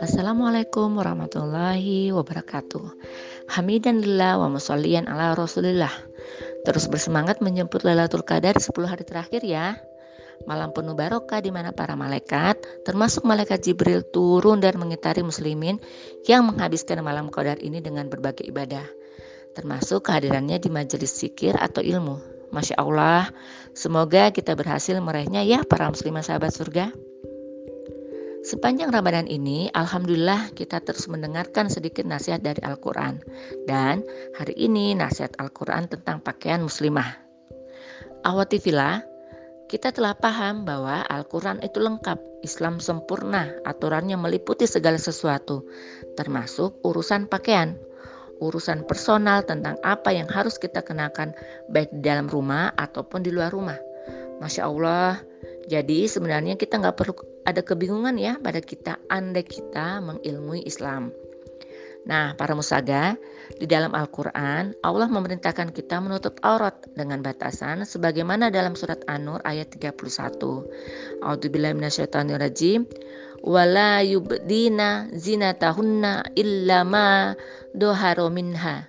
Assalamualaikum warahmatullahi wabarakatuh. Hamidan lillah wa musallian ala rasulillah. Terus bersemangat menjemput Lailatul Qadar 10 hari terakhir ya. Malam penuh barokah di mana para malaikat, termasuk malaikat Jibril turun dan mengitari muslimin yang menghabiskan malam Qadar ini dengan berbagai ibadah. Termasuk kehadirannya di majelis zikir atau ilmu. Masya Allah, semoga kita berhasil meraihnya ya para muslimah sahabat surga. Sepanjang Ramadan ini, Alhamdulillah kita terus mendengarkan sedikit nasihat dari Al-Quran. Dan hari ini nasihat Al-Quran tentang pakaian muslimah. Awatifillah, kita telah paham bahwa Al-Quran itu lengkap, Islam sempurna, aturannya meliputi segala sesuatu, termasuk urusan pakaian, urusan personal tentang apa yang harus kita kenakan baik di dalam rumah ataupun di luar rumah. Masya Allah, jadi sebenarnya kita nggak perlu ada kebingungan ya pada kita andai kita mengilmui Islam. Nah, para musaga, di dalam Al-Quran, Allah memerintahkan kita menutup aurat dengan batasan sebagaimana dalam surat An-Nur ayat 31. A'udzubillahiminasyaitonirrajim. Wala yubdina zinatahunna illa ma doharo minha.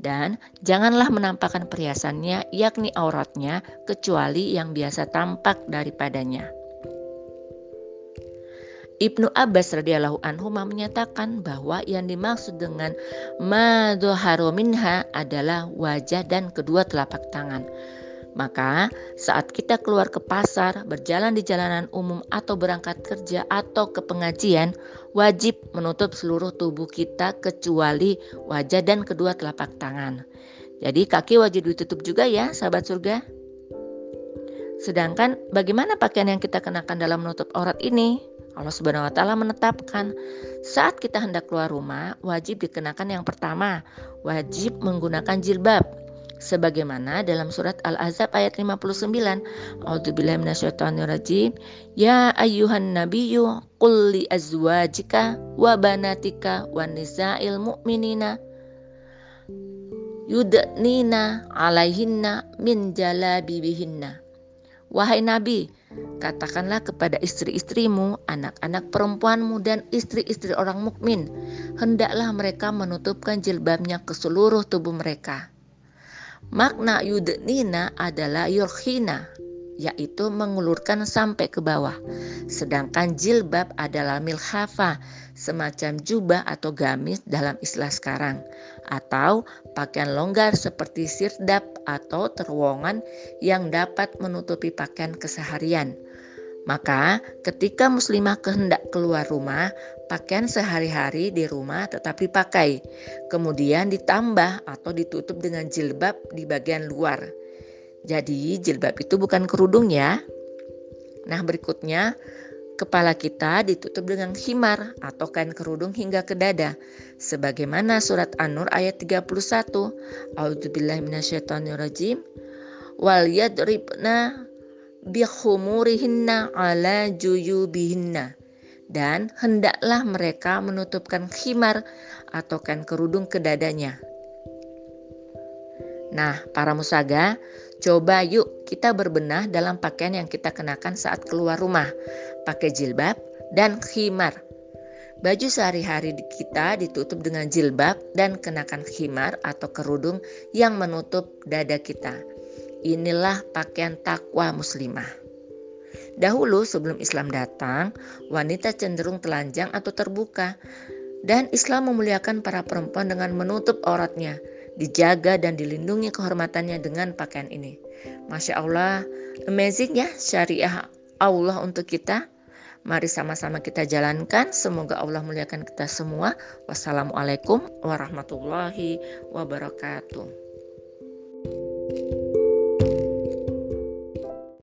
Dan janganlah menampakkan perhiasannya yakni auratnya kecuali yang biasa tampak daripadanya. Ibnu Abbas radhiyallahu anhu menyatakan bahwa yang dimaksud dengan madhaharu minha adalah wajah dan kedua telapak tangan. Maka saat kita keluar ke pasar, berjalan di jalanan umum atau berangkat kerja atau ke pengajian, wajib menutup seluruh tubuh kita kecuali wajah dan kedua telapak tangan. Jadi kaki wajib ditutup juga ya sahabat surga. Sedangkan bagaimana pakaian yang kita kenakan dalam menutup aurat ini? Allah Subhanahu wa taala menetapkan saat kita hendak keluar rumah wajib dikenakan yang pertama, wajib menggunakan jilbab sebagaimana dalam surat Al-Ahzab ayat 59. A'udzubillahi minasyaitonirrajim. Ya ayyuhan nabiyyu qul li azwajika wa banatika wa nisa'il mu'minina yudnina alaihinna min jalabibihinna. Wahai Nabi, katakanlah kepada istri-istrimu, anak-anak perempuanmu dan istri-istri orang mukmin, hendaklah mereka menutupkan jilbabnya ke seluruh tubuh mereka. Makna yudnina adalah yurkhina, yaitu mengulurkan sampai ke bawah. Sedangkan jilbab adalah milhafa, semacam jubah atau gamis dalam istilah sekarang, atau pakaian longgar seperti sirdap atau terowongan yang dapat menutupi pakaian keseharian. Maka, ketika muslimah kehendak keluar rumah, pakaian sehari-hari di rumah tetapi pakai, kemudian ditambah atau ditutup dengan jilbab di bagian luar. Jadi jilbab itu bukan kerudung ya. Nah berikutnya kepala kita ditutup dengan himar atau kain kerudung hingga ke dada. Sebagaimana surat An-Nur ayat 31. A'udzubillahi minasyaitonirrajim. Wal yadribna bihumurihinna ala juyubihinna. Dan hendaklah mereka menutupkan khimar atau kain kerudung ke dadanya. Nah, para musaga, coba yuk kita berbenah dalam pakaian yang kita kenakan saat keluar rumah. Pakai jilbab dan khimar. Baju sehari-hari kita ditutup dengan jilbab dan kenakan khimar atau kerudung yang menutup dada kita. Inilah pakaian takwa muslimah. Dahulu sebelum Islam datang, wanita cenderung telanjang atau terbuka. Dan Islam memuliakan para perempuan dengan menutup auratnya dijaga dan dilindungi kehormatannya dengan pakaian ini. Masya Allah, amazing ya syariah Allah untuk kita. Mari sama-sama kita jalankan. Semoga Allah muliakan kita semua. Wassalamualaikum warahmatullahi wabarakatuh.